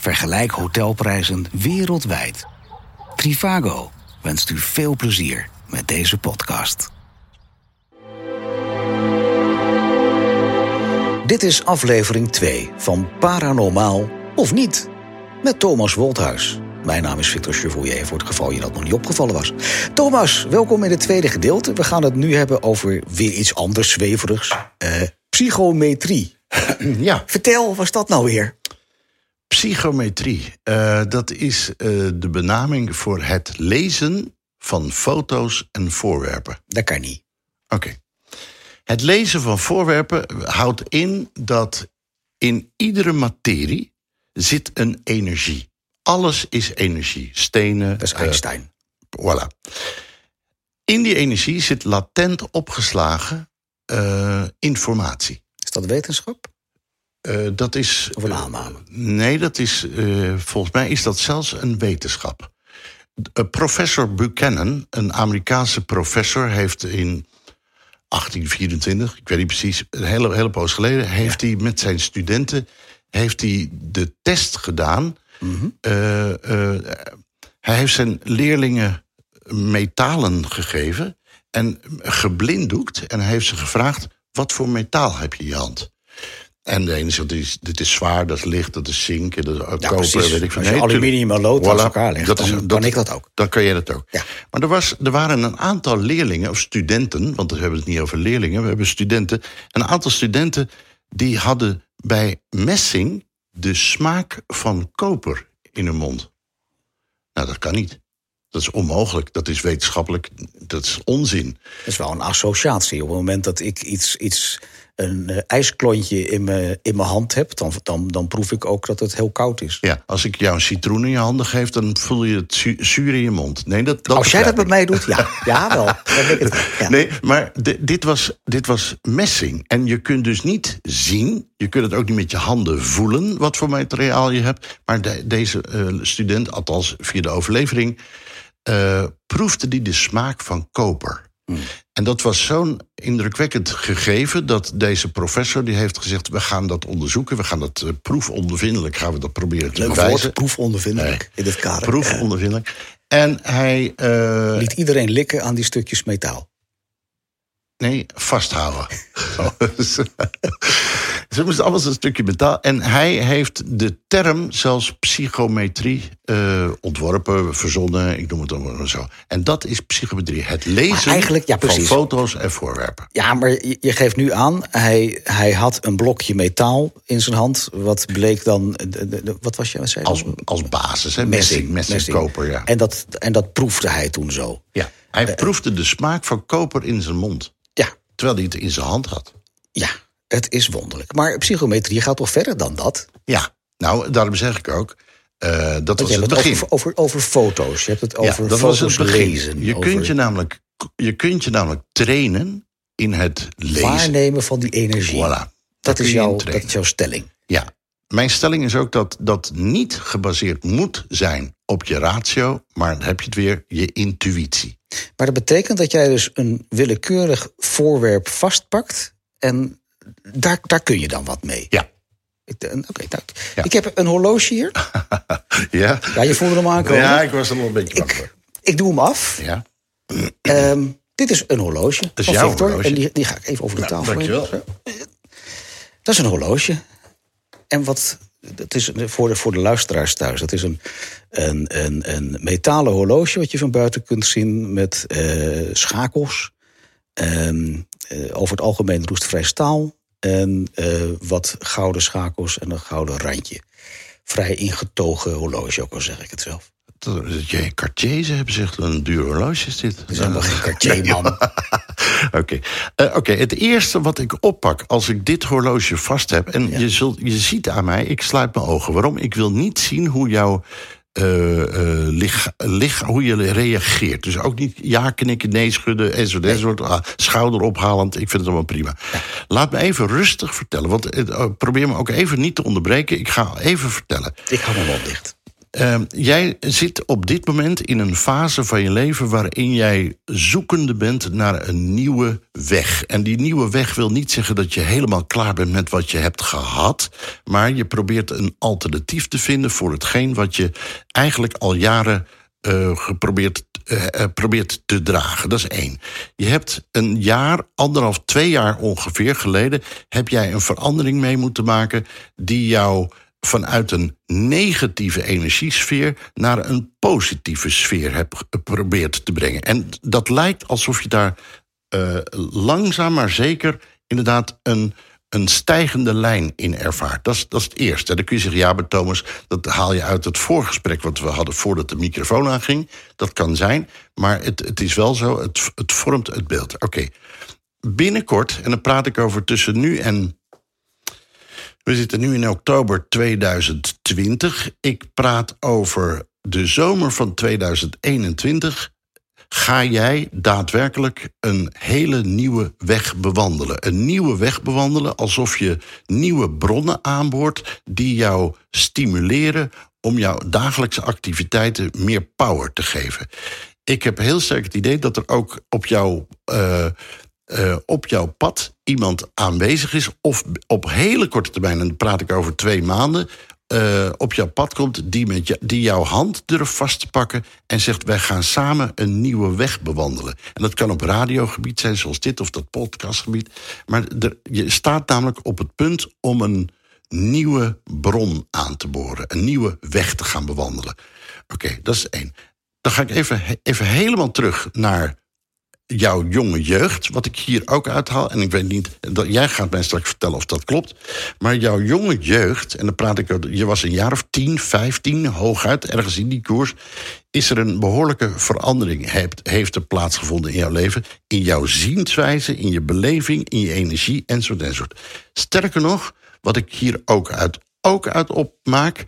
Vergelijk hotelprijzen wereldwijd. Trivago wenst u veel plezier met deze podcast. Dit is aflevering 2 van Paranormaal of niet met Thomas Wolthuis. Mijn naam is Victor Chevoyer, voor het geval je dat nog niet opgevallen was. Thomas, welkom in het tweede gedeelte. We gaan het nu hebben over weer iets anders zweverigs. Uh, psychometrie. Ja, Vertel, was dat nou weer? Psychometrie. Eh, dat is eh, de benaming voor het lezen van foto's en voorwerpen. Dat kan niet. Oké. Het lezen van voorwerpen houdt in dat in iedere materie zit een energie. Alles is energie. Stenen. Dat is eh, Einstein. Voilà. In die energie zit latent opgeslagen informatie. is dat wetenschap? Eh, dat is. Of een eh, aanname? nee, dat is. eh, volgens mij is dat zelfs een wetenschap. Eh, professor Buchanan, een Amerikaanse professor, heeft in 1824, ik weet niet precies, een hele, hele poos geleden, heeft hij met zijn studenten heeft hij de test gedaan. Mhm. Eh, eh, hij heeft zijn leerlingen metalen gegeven en geblinddoekt. En hij heeft ze gevraagd: wat voor metaal heb je in je hand? En de ene zegt: dit is, dit is zwaar, dat is licht, dat is zink, dat is Ja, koper, weet ik veel. Als je Nee, aluminium en lood Voilà, naast elkaar legt, dat dan kan dat- ik dat ook. Dan kan jij dat ook. Ja. Maar er, was, er waren een aantal leerlingen, of studenten, want we hebben het niet over leerlingen, we hebben studenten. Een aantal studenten die hadden bij messing de smaak van koper in hun mond. Nou, dat kan niet. Dat is onmogelijk. Dat is wetenschappelijk. Dat is onzin. Dat is wel een associatie. Op het moment dat ik iets, iets een eh, ijsklontje in mijn, in mijn hand heb, dan, dan, dan proef ik ook dat het heel koud is. Ja, als ik jou een citroen in je handen geef, dan voel je het zu- zuur in je mond. Nee, dat, dat Als jij dat met mij doet, ja. Ja, wel. Het. Ja. Nee, maar di- dit, was, dit was messing. En je kunt dus niet zien, je kunt het ook niet met je handen voelen... wat voor materiaal je hebt. Maar de- deze eh, student, althans via de overlevering... eh, proefde die de smaak van koper. En dat was zo'n indrukwekkend gegeven... dat deze professor die heeft gezegd... we gaan dat onderzoeken, we gaan dat eh, proefondervindelijk... gaan we dat proberen te Leuk bewijzen. woord, proefondervindelijk Nee. in dit kader. Proefondervindelijk. En hij... Eh, liet iedereen likken aan die stukjes metaal. Nee, vasthouden. Ze moesten allemaal een stukje metaal. En hij heeft de term zelfs psychometrie eh, ontworpen, verzonnen. Ik noem het allemaal zo. En dat is psychometrie. Het lezen ja, van foto's en voorwerpen. Ja, maar je, geeft nu aan, hij, hij had een blokje metaal in zijn hand. Wat bleek dan, de- de- de- wat was je, wat zei Als, dan? als basis, hè? Messing, messing, koper, ja. En dat, en dat proefde hij toen zo. ja. Hij proefde de smaak van koper in zijn mond. Ja, Terwijl hij het in zijn hand had. ja, het is wonderlijk. Maar psychometrie gaat toch verder dan dat? Ja, nou, daarom zeg ik ook... eh, dat Want was je het hebt het begin. over, over, over foto's. Je hebt het over ja, dat was foto's het begin. lezen. Je, over kunt je, namelijk, je kunt je namelijk trainen in het lezen. waarnemen van die energie. Voilà. Dat, is jouw, dat is jouw stelling. Ja. Mijn stelling is ook dat dat niet gebaseerd moet zijn op je ratio, maar dan heb je het weer, je intuïtie. Maar dat betekent dat jij dus een willekeurig voorwerp vastpakt. En daar, daar kun je dan wat mee. Ja. Ik, eh, Oké, nou, Ja. ik heb een horloge hier. Ja? Ja, je voelde hem aankomen. Ja, ik was er wel een beetje bang ik, voor. ik doe hem af. Ja. Ehm, dit is een horloge is van jouw Victor. horloge. En die, die ga ik even over de Nou, tafel dankjewel. Zo. Dat is een horloge. En wat, dat is voor de, voor de luisteraars thuis. Dat is een, een, een, een metalen horloge wat je van buiten kunt zien met eh, schakels. Ehm, eh, over het algemeen roestvrij staal. En eh, wat gouden schakels en een gouden randje. Vrij ingetogen horloge, ook al zeg ik het zelf. Dat dat jij Cartier ze hebben zegt, een duur horloge is dit. Het is helemaal geen Cartier, man. Oké, Eh, oké. het eerste wat ik oppak als ik dit horloge vast heb... en je, zult, je ziet aan mij, ik sluit mijn ogen. Waarom? Ik wil niet zien hoe jouw eh, eh, lich, hoe je reageert. Dus ook niet ja knikken, nee schudden, enzovoort, enzovoort. Ah, schouder ophalend, ik vind het allemaal prima. Laat me even rustig vertellen, want eh, probeer me ook even niet te onderbreken. Ik ga even vertellen. Ik hou me wel dicht. Ehm, jij zit op dit moment in een fase van je leven waarin jij zoekende bent naar een nieuwe weg. En die nieuwe weg wil niet zeggen dat je helemaal klaar bent met wat je hebt gehad, maar je probeert een alternatief te vinden voor hetgeen wat je eigenlijk al jaren uh, geprobeerd uh, probeert te dragen. Dat is één. Je hebt een jaar, anderhalf, twee jaar ongeveer geleden, heb jij een verandering mee moeten maken die jou vanuit een negatieve energiesfeer naar een positieve sfeer hebt geprobeerd te brengen. En dat lijkt alsof je daar uh, langzaam maar zeker inderdaad een, een stijgende lijn in ervaart. Dat is, dat is het eerste. dan kun je zeggen, ja, maar Thomas, dat haal je uit het voorgesprek wat we hadden voordat de microfoon aanging. Dat kan zijn, maar het, het is wel zo, het, het vormt het beeld. Oké. Binnenkort, en dan praat ik over tussen nu en we zitten nu in oktober 2020. Ik praat over de zomer van 2021. Ga jij daadwerkelijk een hele nieuwe weg bewandelen? Een nieuwe weg bewandelen alsof je nieuwe bronnen aanboort die jou stimuleren om jouw dagelijkse activiteiten meer power te geven. Ik heb heel sterk het idee dat er ook op jouw uh, uh, op jouw pad iemand aanwezig is, of op hele korte termijn, en dan praat ik over twee maanden, uh, op jouw pad komt die, met die jouw hand durft vast te pakken en zegt: Wij gaan samen een nieuwe weg bewandelen. En dat kan op radiogebied zijn, zoals dit of dat podcastgebied. Maar er, je staat namelijk op het punt om een nieuwe bron aan te boren, een nieuwe weg te gaan bewandelen. Oké, dat is één. Dan ga ik even, even helemaal terug naar jouw jonge jeugd, wat ik hier ook uithaal. En ik weet niet, dat, jij gaat mij straks vertellen of dat klopt. Maar jouw jonge jeugd, en dan praat ik over, je was een jaar of 10, 15, hooguit, ergens in die koers. Is er een behoorlijke verandering heeft, heeft plaatsgevonden in jouw leven? In jouw zienswijze, in je beleving, in je energie, enzovoort, enzovoort. Sterker nog, wat ik hier ook uit, ook uit opmaak,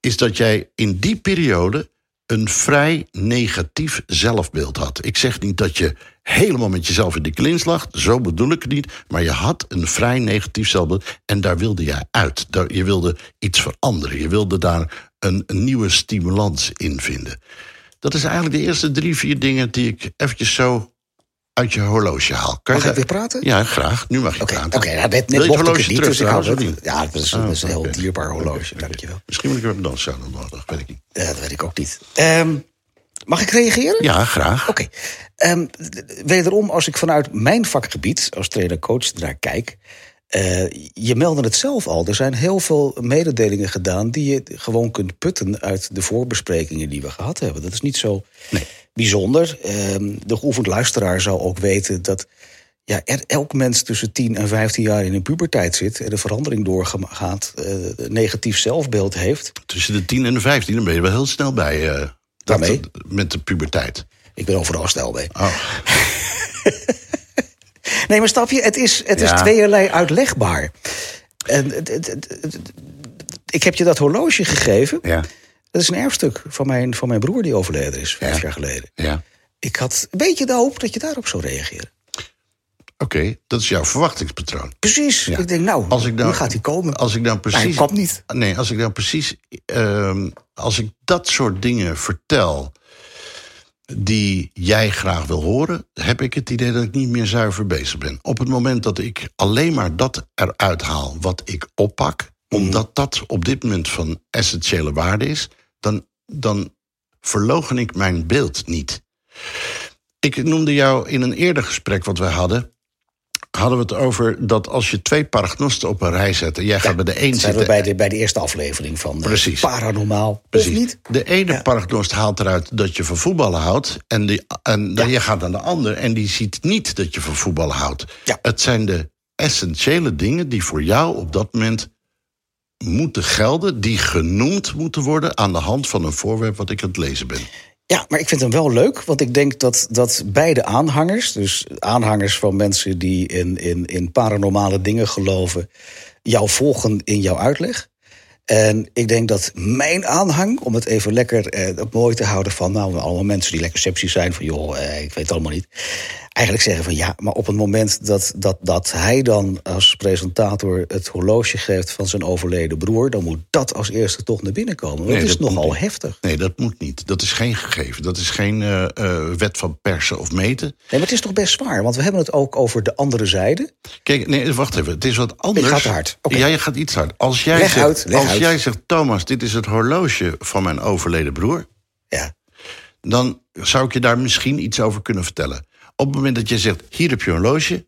is dat jij in die periode een vrij negatief zelfbeeld had. Ik zeg niet dat je helemaal met jezelf in de klins lag, zo bedoel ik het niet, maar je had een vrij negatief zelfbeeld en daar wilde jij uit. Je wilde iets veranderen, je wilde daar een, nieuwe stimulans in vinden. Dat is eigenlijk de eerste drie, vier dingen die ik eventjes zo uit je horloge haal. Kan mag je ik weer praten? Ja, graag. Nu mag je okay, praten. Oké, okay, net, net mocht ik het niet, dus ik hou het Ja, dat is, oh, dat is een heel dierbaar horloge, dankjewel. Misschien moet ik hem dan zo nodig, weet ik niet. Ja, dat weet ik ook niet. Um, mag ik reageren? Ja, graag. Oké. Um, wederom, als ik vanuit mijn vakgebied als trainer-coach naar kijk... Uh, je meldde het zelf al. Er zijn heel veel mededelingen gedaan die je gewoon kunt putten uit de voorbesprekingen die we gehad hebben. Dat is niet zo nee. bijzonder. Uh, de geoefend luisteraar zou ook weten dat ja, er elk mens tussen 10 en 15 jaar in een puberteit zit en de verandering doorgaat, uh, negatief zelfbeeld heeft. Tussen de 10 en de 15, dan ben je wel heel snel bij. Daarmee? met de puberteit. Ik ben overal snel bij. Oh. Nee, maar stap je, het is, het is tweeërlei uitlegbaar. En, ik heb je dat horloge gegeven. Ja. Dat is een erfstuk van mijn, van mijn broer die overleden is, vijf jaar geleden. Ja. Ik had een beetje de hoop dat je daarop zou reageren. Oké, dat is jouw verwachtingspatroon. Precies. Ik denk, nou, als ik dan, nu gaat hij komen. Als ik dan precies. hij kwam niet. Nee, als ik dan precies. Uh, als ik dat soort dingen vertel die jij graag wil horen, heb ik het idee dat ik niet meer zuiver bezig ben. Op het moment dat ik alleen maar dat eruit haal wat ik oppak, mhm. omdat dat op dit moment van essentiële waarde is, dan, dan verlogen ik mijn beeld niet. Ik noemde jou in een eerder gesprek wat wij hadden hadden we het over dat als je twee paragnosten op een rij zet... en jij gaat bij de een zitten... We bij, de, bij de eerste aflevering van eh, Precies. Paranormaal, Precies. of niet? De ene ja. paragnost haalt eruit dat je van voetballen houdt... en, die, en dan je gaat naar de ander en die ziet niet dat je van voetballen houdt. Ja. Het zijn de essentiële dingen die voor jou op dat moment moeten gelden... die genoemd moeten worden aan de hand van een voorwerp wat ik aan het lezen ben. Ja, maar ik vind hem wel leuk, want ik denk dat, dat beide aanhangers, dus aanhangers van mensen die in, in, in paranormale dingen geloven, jou volgen in jouw uitleg. En ik denk dat mijn aanhang, om het even lekker eh, mooi te houden van, nou, allemaal mensen die lekker sceptisch zijn van, joh, eh, ik weet het allemaal niet. eigenlijk zeggen van ja, maar op het moment dat, dat, dat hij dan als presentator het horloge geeft van zijn overleden broer, dan moet dat als eerste toch naar binnen komen. Dat Nee, is dat moet nogal niet. heftig. Nee, dat moet niet. Dat is geen gegeven. Dat is geen eh, eh, wet van persen of meten. Nee, maar het is toch best zwaar, want we hebben het ook over de andere zijde. Kijk, nee, wacht even. Het is wat anders. ga te hard. Ja, je gaat iets hard. Als jij, Leg zegt, uit, leg als uit. jij zegt, Thomas, dit is het horloge van mijn overleden broer... Ja. dan zou ik je daar misschien iets over kunnen vertellen. Op het moment dat je zegt, hier heb je een horloge,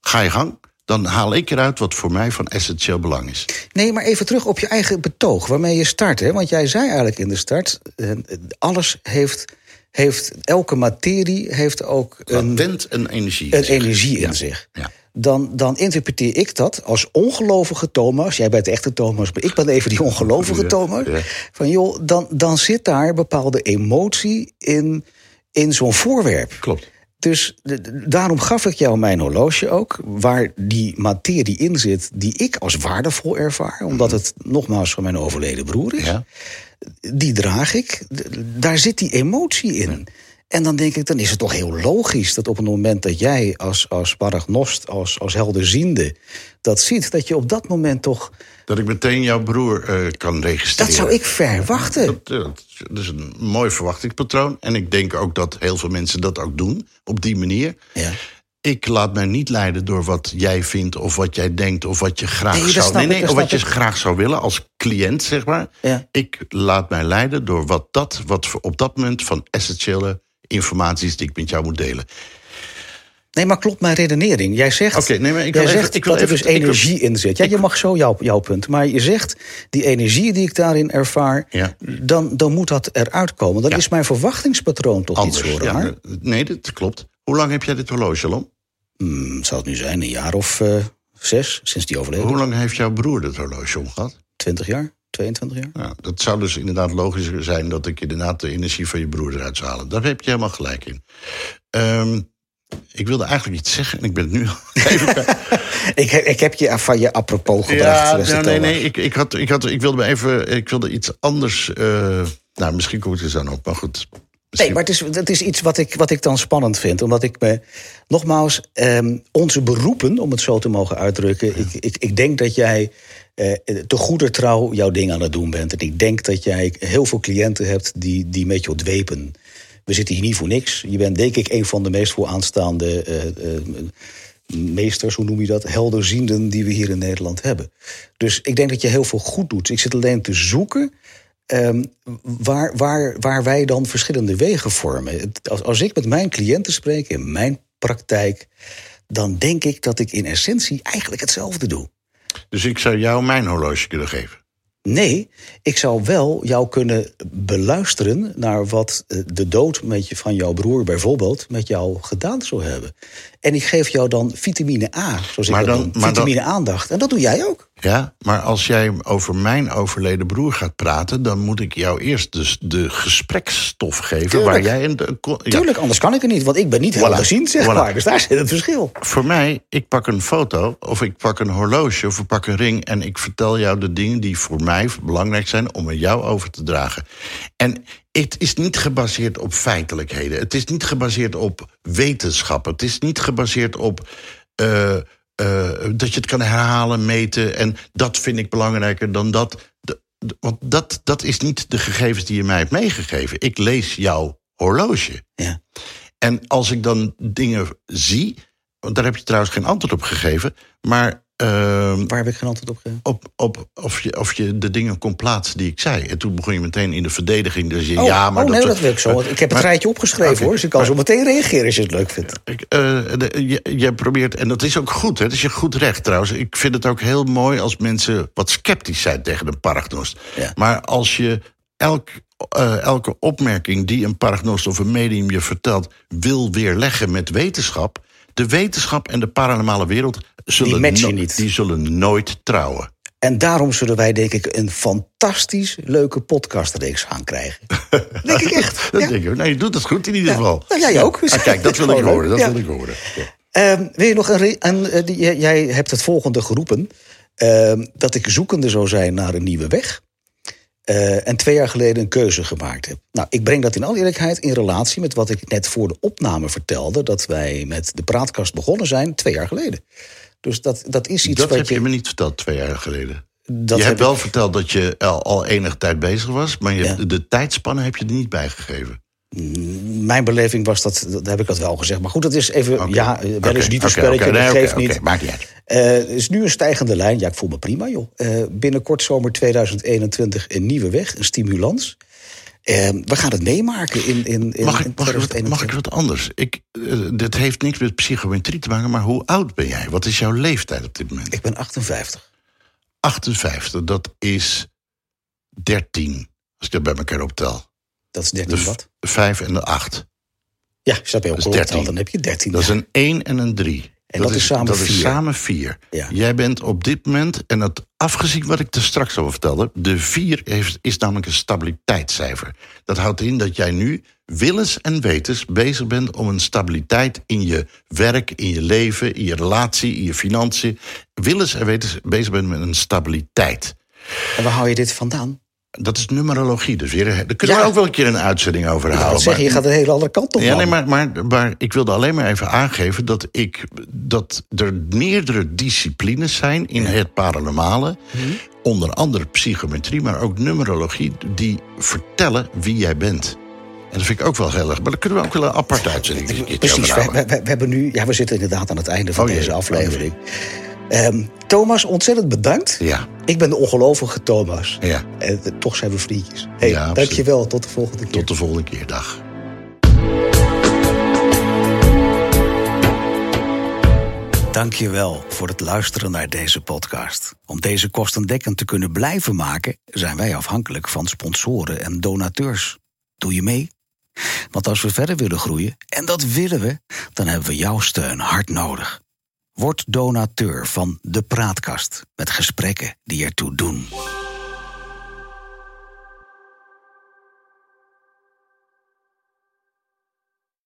ga je gang... dan haal ik eruit wat voor mij van essentieel belang is. Nee, maar even terug op je eigen betoog, waarmee je start. Hè? Want jij zei eigenlijk in de start, eh, alles heeft, heeft elke materie heeft ook een, een energie. in een energie in zich. Ja. Dan, dan interpreteer ik dat als ongelovige Thomas. Jij bent de echte Thomas, maar ik ben even die ongelovige Ja, Thomas. ja. Van joh, dan, dan zit daar bepaalde emotie in, in zo'n voorwerp. Klopt. Dus de- daarom gaf ik jou mijn horloge ook, waar die materie in zit, die ik als waardevol ervaar, omdat het nogmaals van mijn overleden broer is. Ja. Die draag ik, daar zit die emotie in. En dan denk ik, dan is het toch heel logisch dat op het moment dat jij als, als paragnost, als, als helderziende, dat ziet, dat je op dat moment toch. Dat ik meteen jouw broer eh, kan registreren. Dat zou ik verwachten. Dat, eh, dat is een mooi verwachtingspatroon. En ik denk ook dat heel veel mensen dat ook doen, op die manier. Ja. Ik laat mij niet leiden door wat jij vindt of wat jij denkt of wat je graag Nee, zou... Nee, ik, nee, of wat je ik. graag zou willen als cliënt, zeg maar. Ja. Ik laat mij leiden door wat dat, wat op dat moment van essentiële informatie is die ik met jou moet delen. Nee, maar klopt mijn redenering. Jij zegt, Oké, nee, maar ik jij even- zegt ik wil dat er dus wil- energie in zit. Ja, je mag zo jouw, jouw punt. Maar je zegt, die energie die ik daarin ervaar... Ja. dan, dan moet dat eruit komen. Dan Ja. is mijn verwachtingspatroon toch Anders. iets voor ja, nee, dat klopt. Hoe lang heb jij dit horloge al om? Hmm, zou het nu zijn, een jaar of eh, zes, sinds die overleden? Hoe lang heeft jouw broer dit horloge om gehad? 20 jaar? 22 jaar? Nou, dat zou dus inderdaad logischer zijn dat ik inderdaad de energie van je broer eruit zou halen. Daar heb je helemaal gelijk in. Ehm, ik wilde eigenlijk iets zeggen en ik ben het nu al even. Ik, heb- ik heb je van je apropos gebracht. Ja, nou, nee, nee. Ik, ik, had, ik, had, ik wilde me even. Ik wilde iets anders. eh, nou, misschien kom ik er zo op, maar goed. Nee, maar het is, het is iets wat ik, wat ik dan spannend vind. Omdat ik me, nogmaals, ehm, onze beroepen, om het zo te mogen uitdrukken. Ik, ik, ik denk dat jij eh, te goeder trouw jouw ding aan het doen bent. En ik denk dat jij heel veel cliënten hebt die, die met je dwepen. We zitten hier niet voor niks. Je bent denk ik een van de meest vooraanstaande eh, eh, meesters, hoe noem je dat? Helderzienden die we hier in Nederland hebben. Dus ik denk dat je heel veel goed doet. Ik zit alleen te zoeken Ehm, waar, waar, waar wij dan verschillende wegen vormen. Als, als ik met mijn cliënten spreek in mijn praktijk, dan denk ik dat ik in essentie eigenlijk hetzelfde doe. Dus ik zou jou mijn horloge kunnen geven. Nee, ik zou wel jou kunnen beluisteren naar wat eh, de dood met je, van jouw broer bijvoorbeeld met jou gedaan zou hebben. En ik geef jou dan vitamine A, zoals Maar ik dat dan- noem. maar dan- Vitamine aandacht. En dat doe jij ook. Ja, maar als jij over mijn overleden broer gaat praten, dan moet ik jou eerst dus de gesprekstof geven. Tuurlijk. Waar jij een. de- ja. Tuurlijk, anders kan ik er niet, want ik ben niet Voilà. helderziend, zeg Voilà. maar. Dus daar zit het verschil. Voor mij, ik pak een foto of ik pak een horloge of ik pak een ring en ik vertel jou de dingen die voor mij belangrijk zijn om aan jou over te dragen. En het is niet gebaseerd op feitelijkheden. Het is niet gebaseerd op wetenschap. Het is niet gebaseerd op eh, eh, dat je het kan herhalen, meten en dat vind ik belangrijker dan dat. Want dat, dat is niet de gegevens die je mij hebt meegegeven. Ik lees jouw horloge. Ja. En als ik dan dingen zie, want daar heb je trouwens geen antwoord op gegeven, maar ehm, Waar heb ik geen antwoord op gegeven? op, op of, je, of je de dingen kon plaatsen die ik zei. En toen begon je meteen in de verdediging. Dus je, Oh, ja, maar oh, nee, dat, dat wil ik zo. want Ik heb het rijtje opgeschreven hoor. Dus ik kan maar- zo meteen reageren als je het leuk vindt. Ik, eh, de- je, je probeert, en dat is ook goed, hè, dat is je goed recht trouwens. Ik vind het ook heel mooi als mensen wat sceptisch zijn tegen een paragnost. Ja. Maar als je elk, eh, elke opmerking die een paragnost of een medium je vertelt, wil weerleggen met wetenschap. De wetenschap en de paranormale wereld zullen, no- niet. die zullen nooit trouwen. En daarom zullen wij denk ik een fantastisch leuke podcastreeks gaan krijgen. denk ik echt. Dat Ja. denk ik. Nee, je doet het goed in ieder Ja. geval. Nou, jij ook. Ah, kijk, dat wil ik horen. Dat. Ja. wil ik horen. Ja. Ehm, wil je nog een. een eh, die- jij- jij hebt het volgende geroepen: ehm, dat ik zoekende zou zijn naar een nieuwe weg. Uh, en twee jaar geleden een keuze gemaakt heb. Nou, ik breng dat in alle eerlijkheid in relatie met wat ik net voor de opname vertelde. Dat wij met de praatkast begonnen zijn twee jaar geleden. Dus dat, dat is iets dat wat heb je... me niet verteld twee jaar geleden. Dat je hebt wel verteld dat je al, al enige tijd bezig was, maar je ja. de tijdspannen heb je er niet bij gegeven. Mijn beleving was dat, dat heb ik dat wel gezegd. Maar goed, dat is even, okay. ja, wel eens niet een spelletje, okay, dat geeft niet. Maakt niet uit. Uh, het is nu een stijgende lijn. Ja, ik voel me prima, joh. Uh, binnenkort zomer 2021 een nieuwe weg, een stimulans. Uh, we gaan het meemaken in, in, in, mag, ik, mag, ik wat, mag ik wat anders? Ik, dit heeft niks met psychometrie te maken, maar hoe oud ben jij? Wat is jouw leeftijd op dit moment? Ik ben 58. 58, dat is 13, als ik dat bij elkaar optel. Dat is 13 wat? De 5 en de 8. Ja, snap je ook opgeteld, dan heb je 13. Dat is een 1 en een 3. En dat, dat is samen dat 4. is samen 4. Ja. Jij bent op dit moment, en dat afgezien wat ik er straks al vertelde, de 4 heeft, is namelijk een stabiliteitscijfer. Dat houdt in dat jij nu willens en wetens bezig bent om een stabiliteit in je werk, in je leven, in je relatie, in je financiën. Willens en wetens bezig bent met een stabiliteit. En waar hou je dit vandaan? Dat is numerologie. Dus weer, daar kunnen ja. we ook wel een keer een uitzending over ik. Zeggen, je gaat een hele andere kant op. Ja, nee, maar, maar, maar ik wilde alleen maar even aangeven dat, ik, dat er meerdere disciplines zijn in ja. het paranormale. Mhm. Onder andere psychometrie, maar ook numerologie, die vertellen wie jij bent. En dat vind ik ook wel heel erg. Maar dan kunnen we ook wel een aparte uitzending Precies, we, we, we, hebben nu, ja, we zitten inderdaad aan het einde van Oh, deze jee. aflevering. Um, Thomas, ontzettend bedankt. Ja. Ik ben de ongelovige Thomas. Ja. En uh, toch zijn we vriendjes. Hey, Ja, absoluut. dankjewel. Tot de volgende keer. Tot de volgende keer. Dag. Dankjewel voor het luisteren naar deze podcast. Om deze kostendekkend te kunnen blijven maken, zijn wij afhankelijk van sponsoren en donateurs. Doe je mee? Want als we verder willen groeien, en dat willen we, dan hebben we jouw steun hard nodig. Word donateur van De Praatkast met gesprekken die ertoe doen.